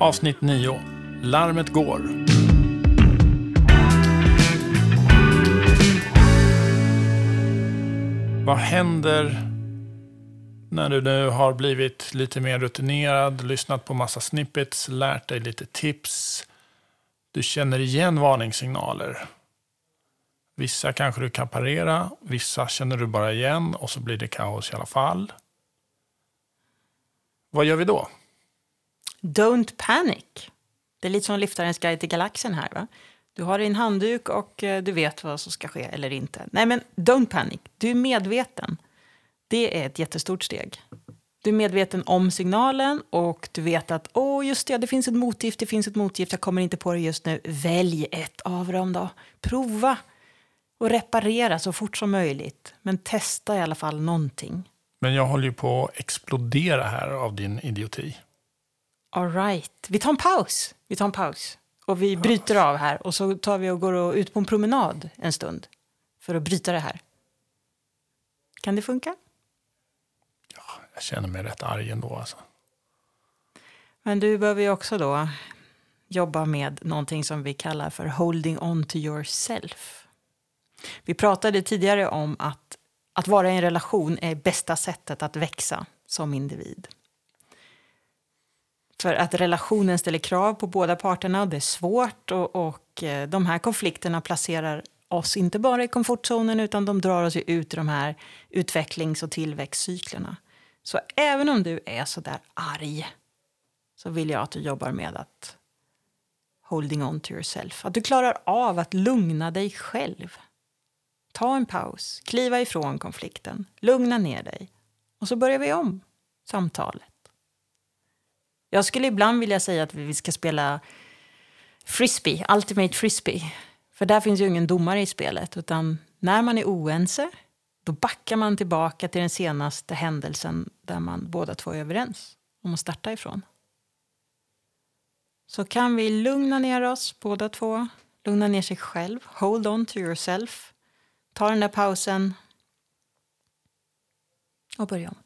Avsnitt 9. Larmet går. Vad händer när du nu har blivit lite mer rutinerad, lyssnat på massa snippets, lärt dig lite tips. Du känner igen varningssignaler. Vissa kanske du kan parera, vissa känner du bara igen och så blir det kaos i alla fall. Vad gör vi då? Don't panic. Det är lite som Liftarens guide till galaxen här. Va? Du har din handduk och eh, du vet vad som ska ske eller inte. Nej, men don't panic. Du är medveten. Det är ett jättestort steg. Du är medveten om signalen och du vet att åh, oh, just det, det finns ett motgift, det finns ett motgift, jag kommer inte på det just nu. Välj ett av dem då. Prova och reparera så fort som möjligt. Men testa i alla fall någonting. Men jag håller ju på att explodera här av din idioti. All right. Vi tar en paus. Vi tar en paus. Och vi bryter av här och så tar vi och går ut på en promenad en stund. För att bryta det här. Kan det funka? Ja, jag känner mig rätt arg ändå alltså. Men du behöver ju också då jobba med någonting som vi kallar för holding on to yourself. Vi pratade tidigare om att att vara i en relation är bästa sättet att växa som individ. För att relationen ställer krav på båda parterna och det är svårt och, och eh, de här konflikterna placerar oss inte bara i komfortzonen utan de drar oss ut i de här utvecklings och tillväxtcyklerna. Så även om du är så där arg så vill jag att du jobbar med att holding on to yourself. Att du klarar av att lugna dig själv. Ta en paus, kliva ifrån konflikten, lugna ner dig och så börjar vi om samtalet. Jag skulle ibland vilja säga att vi ska spela frisbee, ultimate frisbee. För där finns ju ingen domare i spelet, utan när man är oense då backar man tillbaka till den senaste händelsen där man båda två är överens om att starta ifrån. Så kan vi lugna ner oss båda två, lugna ner sig själv, hold on to yourself, ta den där pausen och börja om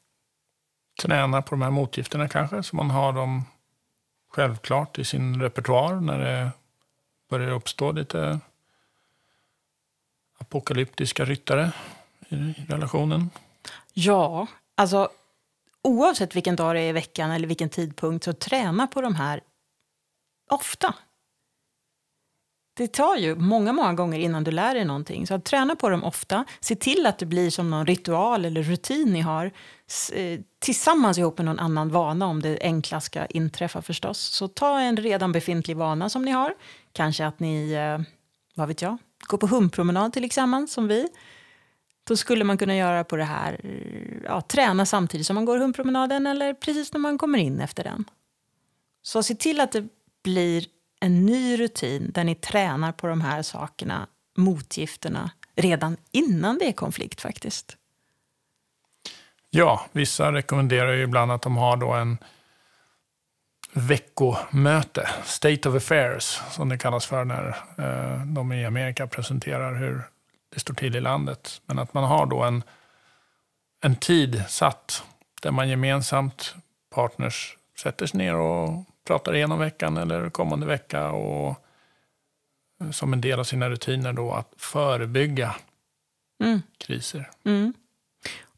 träna på de här motgifterna kanske, så man har dem självklart i sin repertoar när det börjar uppstå lite apokalyptiska ryttare i relationen? Ja, alltså oavsett vilken dag det är i veckan eller vilken tidpunkt så träna på de här ofta det tar ju många, många gånger innan du lär dig någonting. Så att träna på dem ofta. Se till att det blir som någon ritual eller rutin ni har. Eh, tillsammans ihop med någon annan vana om det enkla ska inträffa förstås. Så ta en redan befintlig vana som ni har. Kanske att ni, eh, vad vet jag, går på humpromenad tillsammans som vi. Då skulle man kunna göra på det här, ja, träna samtidigt som man går hundpromenaden eller precis när man kommer in efter den. Så se till att det blir en ny rutin där ni tränar på de här sakerna, motgifterna, redan innan det är konflikt faktiskt. Ja, vissa rekommenderar ju ibland att de har då en veckomöte, State of Affairs, som det kallas för när eh, de i Amerika presenterar hur det står till i landet. Men att man har då en, en tid satt där man gemensamt, partners, sätter sig ner och pratar igenom veckan eller kommande vecka. och Som en del av sina rutiner då att förebygga mm. kriser. Mm.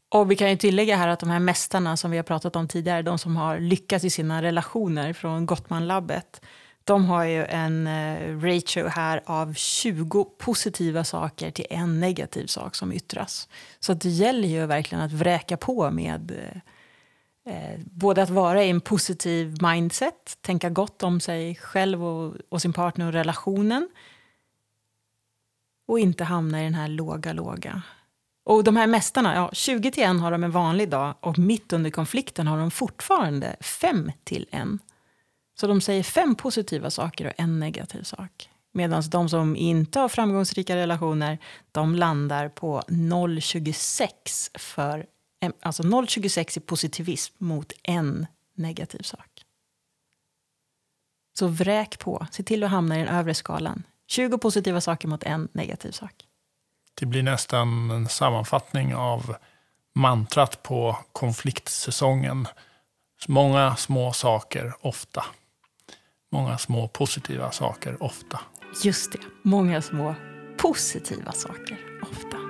Och vi kan ju tillägga här att de här mästarna som vi har pratat om tidigare, de som har lyckats i sina relationer från Gottmanlabbet, de har ju en eh, ratio här av 20 positiva saker till en negativ sak som yttras. Så det gäller ju verkligen att vräka på med eh, både att vara i en positiv mindset, tänka gott om sig själv och, och, sin partner och relationen. Och inte hamna i den här låga, låga. Och de här mästarna, ja, 20 till 1 har de en vanlig dag och mitt under konflikten har de fortfarande 5 till 1. Så de säger fem positiva saker och en negativ sak. Medan de som inte har framgångsrika relationer, de landar på 0,26 för alltså 0,26 i positivism mot en negativ sak. Så vräk på. Se till att hamna i den övre skalan. 20 positiva saker mot en negativ sak. Det blir nästan en sammanfattning av mantrat på konfliktsäsongen. Många små saker, ofta. många små positiva saker ofta. Just det, många små positiva saker ofta.